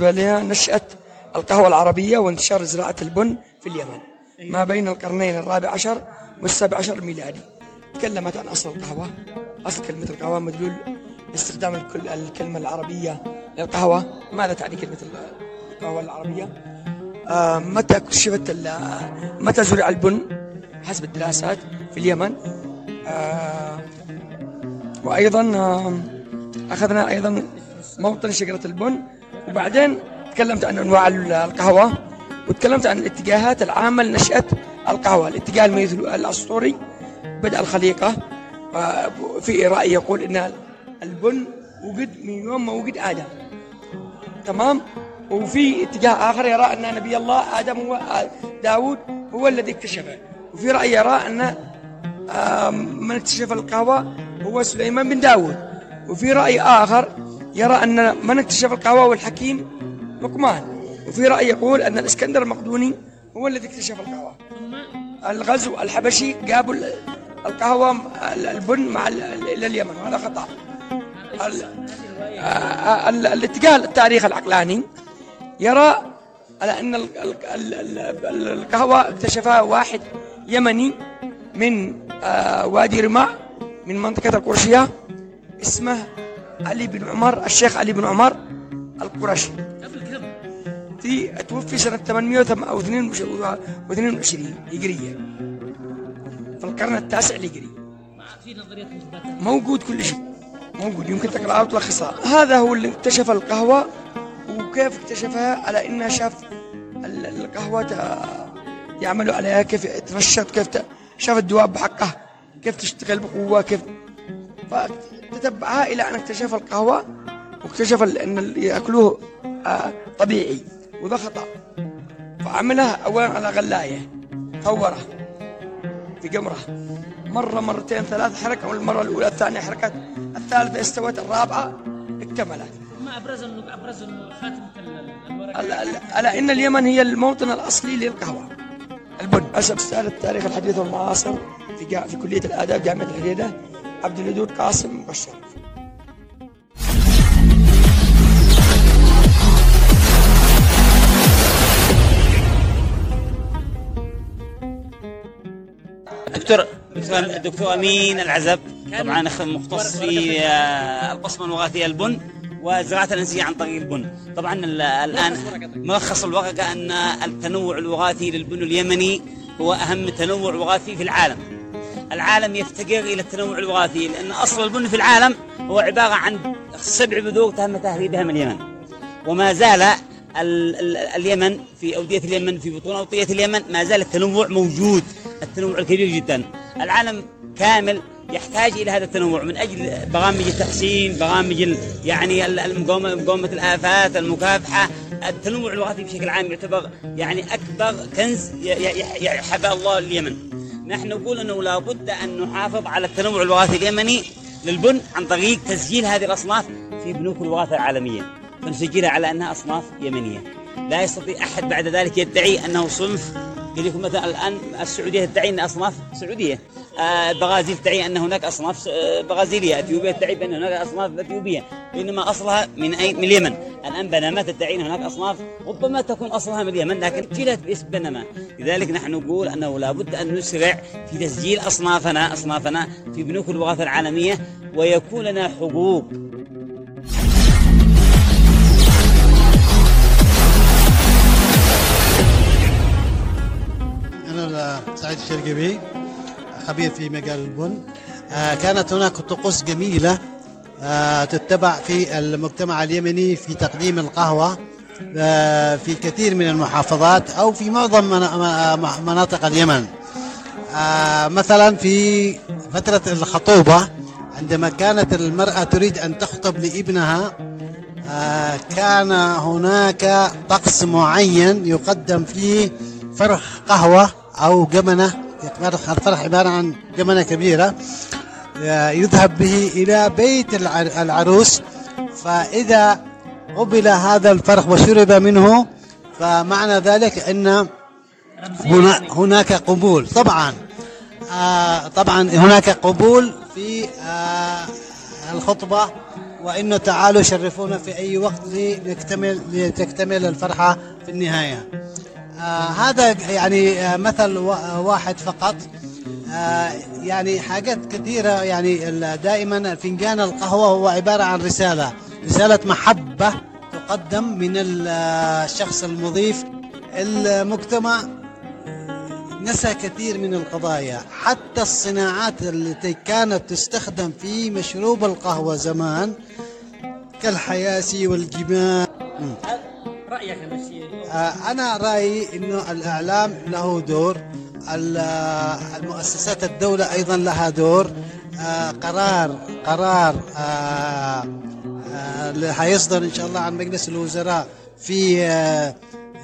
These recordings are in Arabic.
بالنسبة لها نشأة القهوة العربية وانتشار زراعة البن في اليمن. ما بين القرنين الرابع عشر والسابع عشر الميلادي تكلمت عن أصل القهوة. أصل كلمة القهوة مدلول استخدام الكل الكلمة العربية للقهوة. ماذا تعني كلمة القهوة العربية؟ آه متى اكتشفت ال- متى زرع البن حسب الدراسات في اليمن؟ آه وأيضا آه أخذنا أيضا موطن شجرة البن وبعدين تكلمت عن أنواع القهوة وتكلمت عن الاتجاهات العامة لنشأة القهوة. الاتجاه الميث الأسطوري بدأ الخليقة. آه، في رأي يقول أن البن وجد من يوم ما وجد آدم. تمام؟ وفي اتجاه آخر يرى أن نبي الله آدم هو آه، داود هو الذي اكتشفه وفي رأي يرى آه، من اكتشف القهوة هو سليمان بن داود. وفي رأي آخر يرى أن من اكتشف القهوة هو الحكيم لقمان وفي رأي يقول أن الإسكندر المقدوني هو الذي اكتشف القهوة. الغزو الحبشي جابوا ال- القهوة البن مع إلى اليمن وهذا خطأ. ال- ال- الاتجاه التاريخ العقلاني يرى على أن ال- ال- ال- ال- ال- القهوة اكتشفها واحد يمني من آه، وادي رماع من منطقة القرشية اسمه علي بن عمر الشيخ علي بن عمر القرشي. في توفي سنة 822 هجرية في القرن التاسع الهجري. موجود كل شيء موجود. يمكن تقرأها وتلخصها هذا هو اللي اكتشف القهوة وكيف اكتشفها؟ على انه شاف ال- القهوة يعملوا عليها كيف تنشط كيف شاف الدواب بحقها كيف تشتغل بقوة كيف فتتبعها إلى أن اكتشف القهوة واكتشف أن ال- يأكلوه آه، طبيعي وده خطأ. فعملها أولا على غلاية طورها في قمرة مرة مرتين ثلاث حركة والمرة الأولى الثانية حركات الثالثة استوت الرابعة اكتملت. ما أبرز انه أبرز انه خاتمه ال- الورق ال- ال- على إن اليمن هي الموطن الأصلي للقهوة. البن. اسد أستاذ التاريخ الحديث والمعاصر في في كلية الآداب جامعة الحديده عبد الودود قاسم مبشر. دكتور دكتور دكتور أمين العزب. طبعا مختص في القسم الوغاثي البن وزراعة الانسيه عن طريق البن. طبعا ال- الآن ملخص الورقه ان التنوع الوغاثي للبن اليمني هو أهم تنوع وغاثي في العالم. العالم يفتقر إلى التنوع الوغاثي لأن أصل البن في العالم هو عبارة عن سبع بذور تم تهريبها من اليمن. وما زال ال ال اليمن في أودية اليمن في بطون أودية اليمن ما زال التنوع موجود التنوع الكبير جدا. العالم كامل يحتاج إلى هذا التنوع من أجل برامج التحسين برامج يعني ال- المقاومة مقاومة الآفات المكافحة. التنوع الوغاثي بشكل عام يعتبر يعني أكبر كنز ي- ي- يحبى الله اليمن. نحن نقول أنه لابد أن نحافظ على التنوع الوغاثي اليمني للبن عن طريق تسجيل هذه الأصناف في بنوك الوراثة العالمية. فنسجلها على أنها أصناف يمنية. لا يستطيع أحد بعد ذلك يدعي أنه صنف. قد يكون مثلا الآن السعودية تدعي أن أصناف سعودية. آه، البرازيل تدعي أن هناك أصناف آه، برازيلية. أثيوبيا تدعي بأن هناك أصناف أثيوبية. بينما أصلها من أي من اليمن. الآن بنما تدعي أن هناك أصناف ربما تكون أصلها من اليمن لكن جلت باسم بنما لذلك نحن نقول أنه لابد أن نسرع في تسجيل أصنافنا أصنافنا في بنوك الوراثة العالمية ويكون لنا حقوق. أنا سعيد الشرقبي خبير في مجال البن. آه، كانت هناك طقوس جميلة. تتبع في المجتمع اليمني في تقديم القهوة آه، في كثير من المحافظات أو في معظم مناطق اليمن. آه، مثلا في فترة الخطوبة عندما كانت المرأة تريد أن تخطب لابنها آه، كان هناك طقس معين يقدم فيه فرخ قهوة أو جمنة فرخ الفرخ عبارة عن جمنة كبيرة. آه، يذهب به إلى بيت الع- العروس. فإذا قبل هذا الفرخ وشرب منه فمعنى ذلك أن هنا هناك قبول. طبعا آه طبعا هناك قبول في آه الخطبة وإنه تعالوا شرفونا في أي وقت لنكتمل لتكتمل الفرحة في النهاية. آه هذا يعني مثل وا- واحد فقط. يعني حاجات كثيرة يعني دائما فنجان القهوة هو عبارة عن رسالة رسالة محبة تقدم من ال- الشخص المضيف. المجتمع نسى كثير من القضايا حتى الصناعات التي كانت تستخدم في مشروب القهوة زمان كالحياسي والجمال. الشيء آه، أنا رأيي أنه الإعلام له دور. آه، المؤسسات الدولة أيضا لها دور. آه، قرار قرار آه، آه، اللي حيصدر إن شاء الله عن مجلس الوزراء في آه،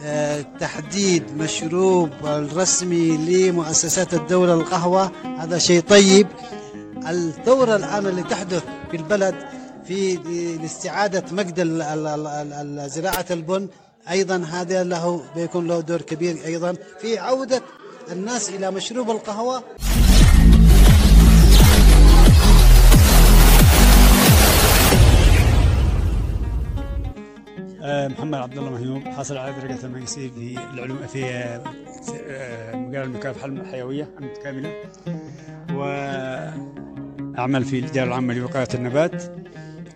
آه، تحديد مشروب الرسمي لمؤسسات الدولة القهوة. هذا شيء طيب. الثورة الآن اللي تحدث في البلد في لاستعادة مجد زراعة البن أيضا هذا له بيكون له دور كبير أيضا في عودة الناس إلى مشروب القهوة. آه، محمد عبد الله مهيوب حاصل على درجة الماجستير في العلوم في آه، مجال المكافحة الحيوية المتكاملة وأعمل في الإدارة العامة لوقاية النبات.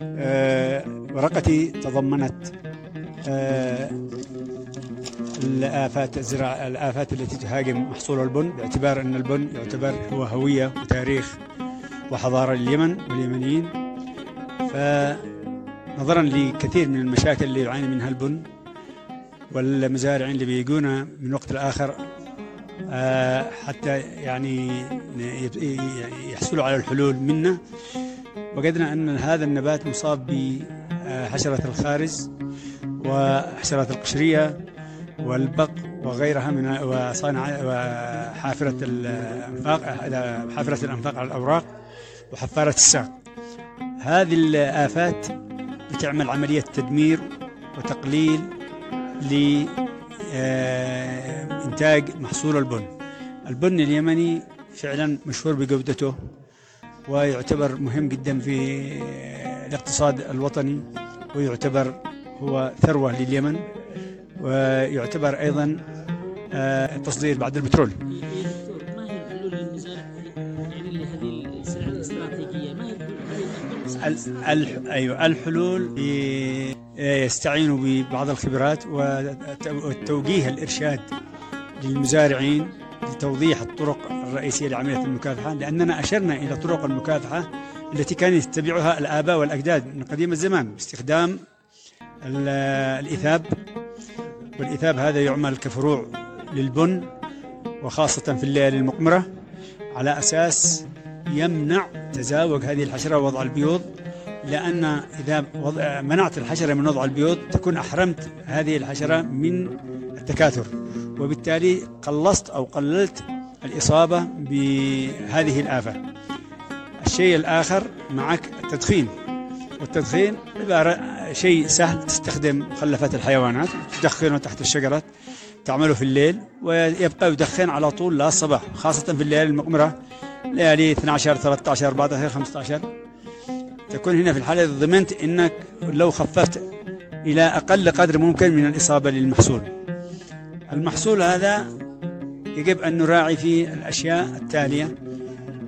آه، ورقتي تضمنت الآفات الزراعة الآفات التي تهاجم محصول البن باعتبار أن البن يعتبر هو هوية وتاريخ وحضارة لليمن واليمنيين. فنظرا لكثير من المشاكل اللي يعاني منها البن والمزارعين اللي بيجونا من وقت لآخر آه، حتى يعني يحصلوا على الحلول منه. وجدنا أن هذا النبات مصاب بحشرة الخارز وحشرات القشرية والبق وغيرها من وصانع وحافرة الأنفاق حافرة الأنفاق على الأوراق وحفارة الساق. هذه الآفات بتعمل عملية تدمير وتقليل لإنتاج محصول البن. البن اليمني فعلا مشهور بجودته ويعتبر مهم جدا في الاقتصاد الوطني ويعتبر هو ثروة لليمن. ويعتبر أيضا آه، تصدير بعد البترول يا دكتور ما هي الحلول للمزارع يعني هي الحلول؟ يستعينوا ببعض الخبرات والت- والتوجيه الإرشاد للمزارعين لتوضيح الطرق الرئيسية لعملية المكافحة لأننا أشرنا إلى طرق المكافحة التي كان يتبعها الآباء والأجداد من قديم الزمان باستخدام ال- الإثاب والإثاب هذا يعمل كفروع للبن وخاصة في الليالي المقمرة على أساس يمنع تزاوج هذه الحشرة ووضع البيوض لأن إذا وضع منعت الحشرة من وضع البيوض تكون أحرمت هذه الحشرة من التكاثر. وبالتالي قلصت أو قللت الإصابة بهذه الآفة. الشيء الآخر معك التدخين. والتدخين شيء سهل تستخدم مخلفات الحيوانات تدخنه تحت الشجرة تعمله في الليل ويبقى يدخن على طول لا الصباح خاصة في الليالي المقمرة ليالي 12 13 14 15 تكون هنا في الحالة ضمنت إنك لو خففت إلى أقل قدر ممكن من الإصابة للمحصول. المحصول هذا يجب أن نراعي فيه الأشياء التالية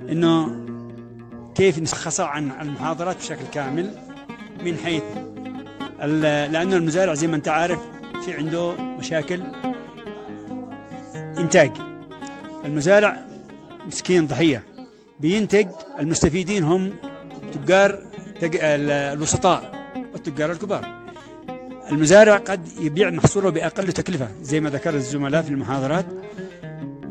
إنه كيف نشخصه عن المحاضرات بشكل كامل من حيث لأنه المزارع زي ما أنت عارف في عنده مشاكل. إنتاج. المزارع مسكين ضحية. بينتج المستفيدين هم تجار الوسطاء والتجار الكبار. المزارع قد يبيع محصوله بأقل تكلفة زي ما ذكر الزملاء في المحاضرات.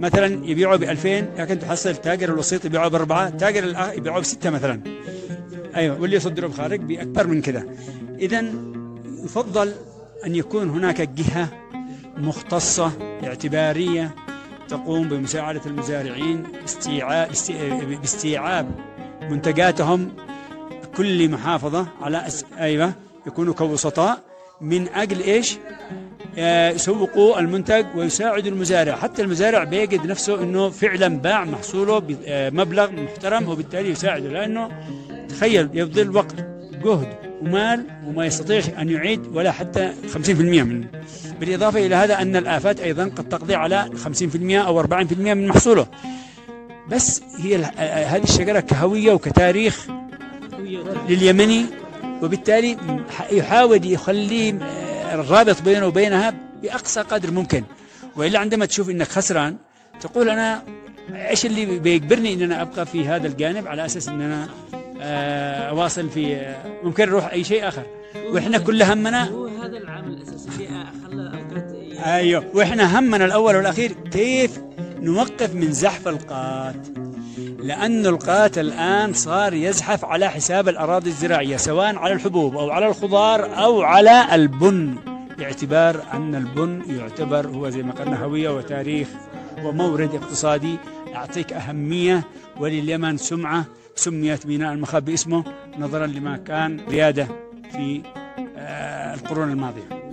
مثلا يبيعه ب 2000 لكن تحصل تاجر الوسيط يبيعه بأربعة تاجر الأخ يبيعه بستة مثلا. أيوة واللي يصدره بخارج بأكبر من كذا إذا يفضل أن يكون هناك جهة مختصة اعتبارية تقوم بمساعدة المزارعين استيعاب است- باستيعاب منتجاتهم كل محافظة على أس... أيوة يكونوا كوسطاء. من أجل إيش؟ آه، يسوقوا المنتج ويساعدوا المزارع. حتى المزارع بيجد نفسه أنه فعلا باع محصوله بمبلغ محترم وبالتالي يساعده. لأنه تخيل يبذل وقت جهد ومال وما يستطيع أن يعيد ولا حتى 50% منه. بالإضافة إلى هذا أن الآفات أيضا قد تقضي على 50% أو 40% من محصوله. بس هي آه، هذه الشجرة كهوية وكتاريخ لليمني. وبالتالي يحاول يخلي آه، الرابط بينه وبينها بأقصى قدر ممكن. وإلا عندما تشوف أنك خسران تقول أنا إيش اللي بيجبرني أن أنا أبقى في هذا الجانب على أساس أن أنا آه، أواصل في آه، ممكن أروح أي شيء آخر. وإحنا كل همنا هو هذا العامل الأساسي اللي خلى أوقات أيوه وإحنا همنا الأول والأخير كيف نوقف من زحف القات. لأن القات الآن صار يزحف على حساب الأراضي الزراعية سواء على الحبوب أو على الخضار أو على البن. باعتبار أن البن يعتبر هو زي ما قلنا هوية وتاريخ ومورد اقتصادي. يعطيك أهمية ولليمن سمعة سميت ميناء المخاب باسمه نظرا لما كان ريادة في آه، القرون الماضية.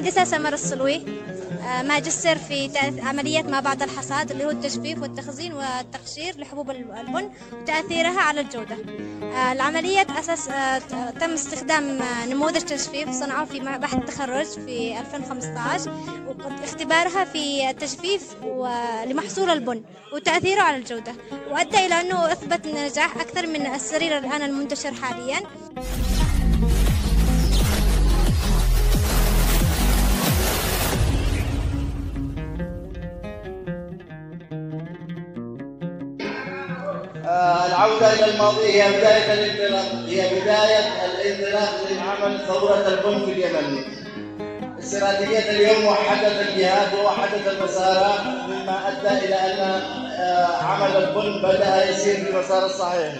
مهندسة سمر الصلوي آه، ماجستير في عملية ما بعد الحصاد اللي هو التجفيف والتخزين والتقشير لحبوب ال- البن وتأثيرها على الجودة. آه، العملية أساس آه، تم استخدام نموذج تجفيف صنعوه في بحث التخرج في 2015 واختبارها في التجفيف لمحصول البن وتأثيره على الجودة وأدى إلى أنه أثبت نجاح أكثر من السرير الآن المنتشر حاليا. العودة إلى الماضي هي بداية الانطلاق هي بداية الانطلاق للعمل ثورة البن في اليمن. استراتيجية اليوم وحدت الجهات ووحدت المسارات مما أدى إلى أن آه، عمل البن بدأ يسير في المسار الصحيح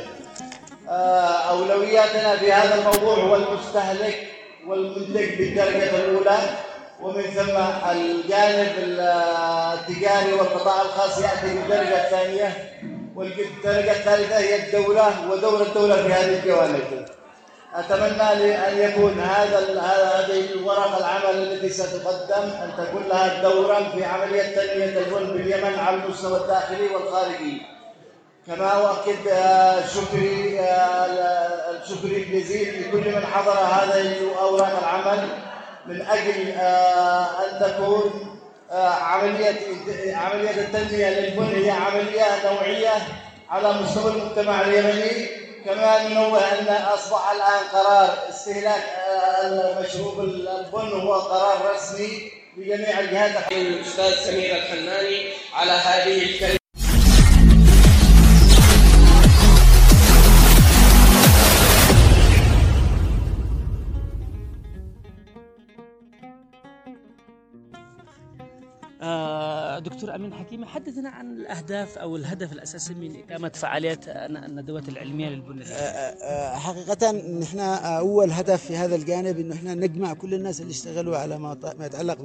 آه، أولوياتنا في هذا الموضوع هو المستهلك والمنتج بالدرجة الأولى ومن ثم الجانب التجاري والقطاع الخاص يأتي بالدرجة الثانية والدرجة الثالثة هي الدولة ودور الدولة في هذه الجوانب. أتمنى أن يكون هذا هذه الورقة العمل التي ستقدم أن تكون لها دورا في عملية تنمية البن باليمن على المستوى الداخلي والخارجي. كما أؤكد آه، شكري آه، الشكر الجزيل لكل من حضر هذه أوراق العمل من أجل آه، أن تكون عملية عملية التنمية للبن هي عملية نوعية على مستوى المجتمع اليمني. كما ننوه أن أصبح الآن قرار استهلاك آه، مشروب البن هو قرار رسمي لجميع الجهات. الأستاذ سمير الحناني على هذه الكلمة. دكتور أمين حكيمي حدثنا عن الأهداف أو الهدف الأساسي من إقامة فعاليات الندوات العلمية للبن حقيقة نحن أول هدف في هذا الجانب إنه إحنا نجمع كل الناس اللي اشتغلوا على ما ما يتعلق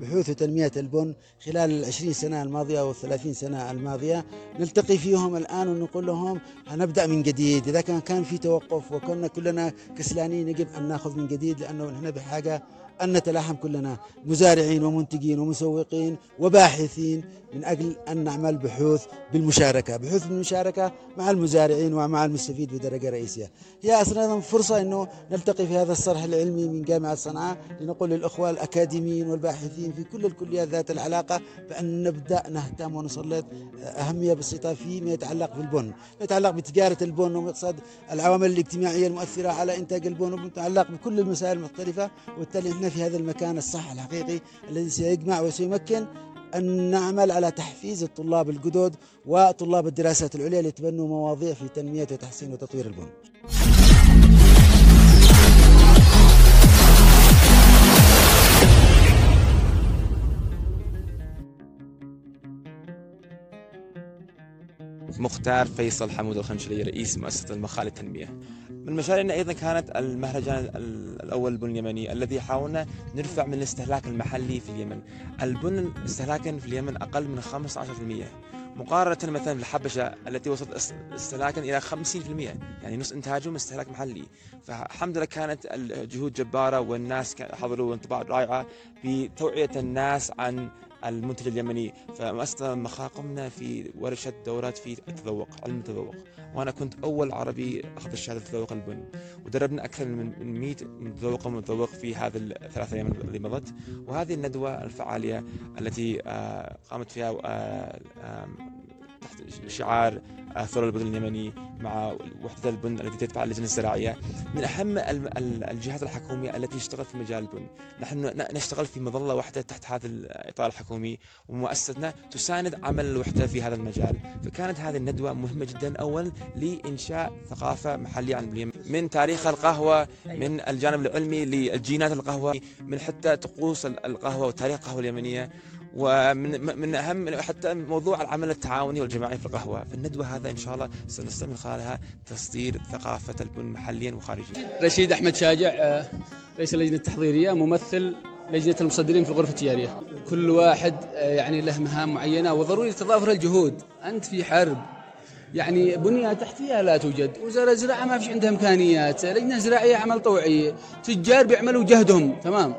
ببحوث وتنمية البن خلال العشرين سنة الماضية أو الثلاثين سنة الماضية. نلتقي فيهم الآن ونقول لهم هنبدأ من جديد. إذا كان كان في توقف وكنا كلنا كسلانين يجب أن نأخذ من جديد لأنه نحن بحاجة أن نتلاحم كلنا مزارعين ومنتجين ومسوقين وباحثين من أجل أن نعمل بحوث بالمشاركة بحوث بالمشاركة مع المزارعين ومع المستفيد بدرجة رئيسية. هي أصلا فرصة أنه نلتقي في هذا الصرح العلمي من جامعة صنعاء لنقول للأخوة الأكاديميين والباحثين في كل الكليات ذات العلاقة بأن نبدأ نهتم ونسلط أهمية بسيطة فيما يتعلق بالبن. ما يتعلق بتجارة البن ومقصد العوامل الاجتماعية المؤثرة على إنتاج البن وما يتعلق بكل المسائل المختلفة وبالتالي في هذا المكان الصح الحقيقي الذي سيجمع وسيمكن أن نعمل على تحفيز الطلاب الجدد وطلاب الدراسات العليا ليتبنوا مواضيع في تنمية وتحسين وتطوير البن مختار فيصل حمود الخنشلي رئيس مؤسسة المخال للتنمية من مشاريعنا أيضا كانت المهرجان ال- الأول البن اليمني الذي حاولنا نرفع من الاستهلاك المحلي في اليمن. البن استهلاكا في اليمن أقل من 15% مقارنة مثلا بالحبشة التي وصلت اس- استهلاكا إلى 50% يعني نص إنتاجهم استهلاك محلي. فالحمد لله كانت الجهود جبارة والناس حضروا انطباع رائعة بتوعية الناس عن المنتج اليمني. فمؤسسة مخا قمنا في ورشة دورات في التذوق علم التذوق. وأنا كنت أول عربي أخذ الشهادة تذوق البن. ودربنا أكثر من من 100 متذوق ومتذوق في هذه الثلاث أيام اللي مضت. وهذه الندوة الفعالية التي آه، قامت فيها آه، تحت شعار آه، ثور البن اليمني مع وحدة البن التي تدفع اللجنة الزراعية. من أهم ال- ال- الجهات الحكومية التي اشتغلت في مجال البن. نحن نشتغل في مظلة واحدة تحت هذا الإطار الحكومي ومؤسستنا تساند عمل الوحدة في هذا المجال. فكانت هذه الندوة مهمة جدا أولا لإنشاء ثقافة محلية عن اليمن من تاريخ القهوة من الجانب العلمي للجينات القهوة من حتى طقوس ال- القهوة وتاريخ القهوة اليمنية. ومن من أهم حتى موضوع العمل التعاوني والجماعي في القهوة، فالندوه هذا إن شاء الله سنستعمل خلالها تصدير ثقافة البن محليا وخارجيا. رشيد أحمد شاجع آه، رئيس اللجنة التحضيرية ممثل لجنة المصدرين في الغرفه التجاريه كل واحد آه، يعني له مهام معينة وضروري تضافر الجهود. أنت في حرب. يعني بنية تحتية لا توجد. وزارة الزراعة ما فيش عندها إمكانيات. لجنة زراعية عمل طوعي. تجار بيعملوا جهدهم. تمام.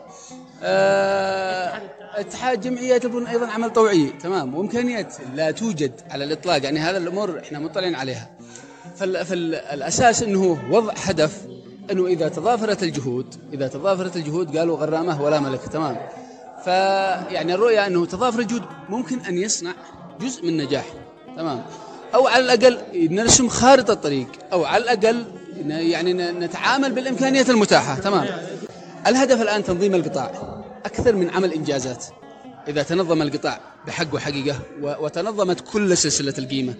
آه، اتحاد جمعيات البن أيضا عمل طوعي. تمام. وإمكانيات لا توجد على الإطلاق. يعني هذا الأمور إحنا مطلعين عليها. فال- فالاساس إنه وضع هدف إنه إذا تضافرت الجهود إذا تضافرت الجهود قالوا غرامة ولا ملك. تمام. فيعني الرؤية إنه تضافر الجهود ممكن أن يصنع جزء من نجاح. تمام. أو على الأقل نرسم خارطة طريق أو على الأقل يعني نتعامل بالإمكانيات المتاحة. تمام. الهدف الآن تنظيم القطاع أكثر من عمل إنجازات. إذا تنظم القطاع بحق وحقيقة و- وتنظمت كل سلسلة القيمة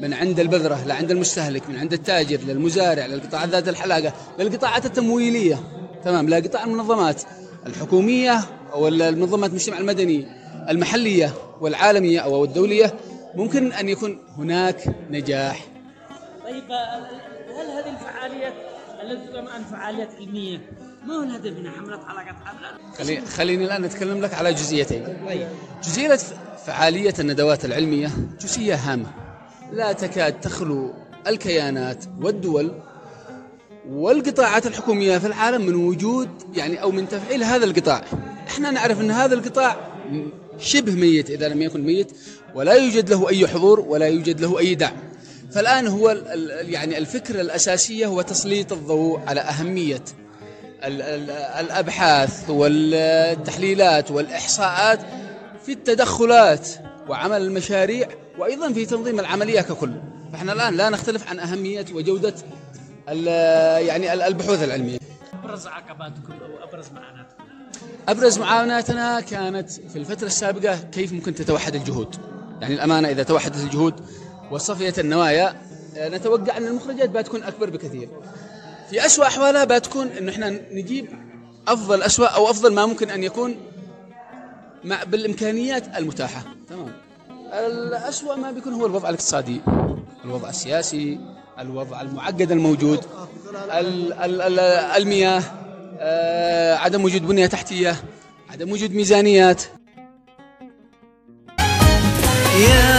من عند البذرة لعند المستهلك من عند التاجر للمزارع للقطاعات ذات الحلاقة للقطاعات التمويلية. تمام لقطاع المنظمات الحكومية أو المنظمات المجتمع المدني المحلية والعالمية أو الدولية ممكن أن يكون هناك نجاح. طيب هل هذه الفعاليات التي الان فعاليات علمية؟ ما هو الهدف منها حملة علاقات عامه؟ خلي خليني الآن أتكلم لك على جزئيتين. طيب. جزئية فعالية الندوات العلمية جزئية هامة. لا تكاد تخلو الكيانات والدول والقطاعات الحكومية في العالم من وجود يعني أو من تفعيل هذا القطاع. إحنا نعرف أن هذا القطاع شبه ميت إذا لم يكن ميت ولا يوجد له أي حضور ولا يوجد له أي دعم. فالآن هو يعني الفكرة الأساسية هو تسليط الضوء على أهمية الأبحاث والتحليلات والإحصاءات في التدخلات وعمل المشاريع وأيضا في تنظيم العملية ككل. فإحنا الآن لا نختلف عن أهمية وجودة يعني ال- البحوث العلمية. أبرز عقباتكم أو أبرز معاناتكم. أبرز معاوناتنا كانت في الفترة السابقة كيف ممكن تتوحد الجهود. يعني الأمانة إذا توحدت الجهود وصفيت النوايا آه، نتوقع أن المخرجات بتكون أكبر بكثير. في أسوأ أحوالها بتكون إنه إحنا نجيب أفضل أسوأ أو أفضل ما ممكن أن يكون مع بالإمكانيات المتاحة. تمام. الأسوأ ما بيكون هو الوضع الاقتصادي الوضع السياسي الوضع المعقد الموجود ال ال ال المياه آه، عدم وجود بنية تحتية عدم وجود ميزانيات. يا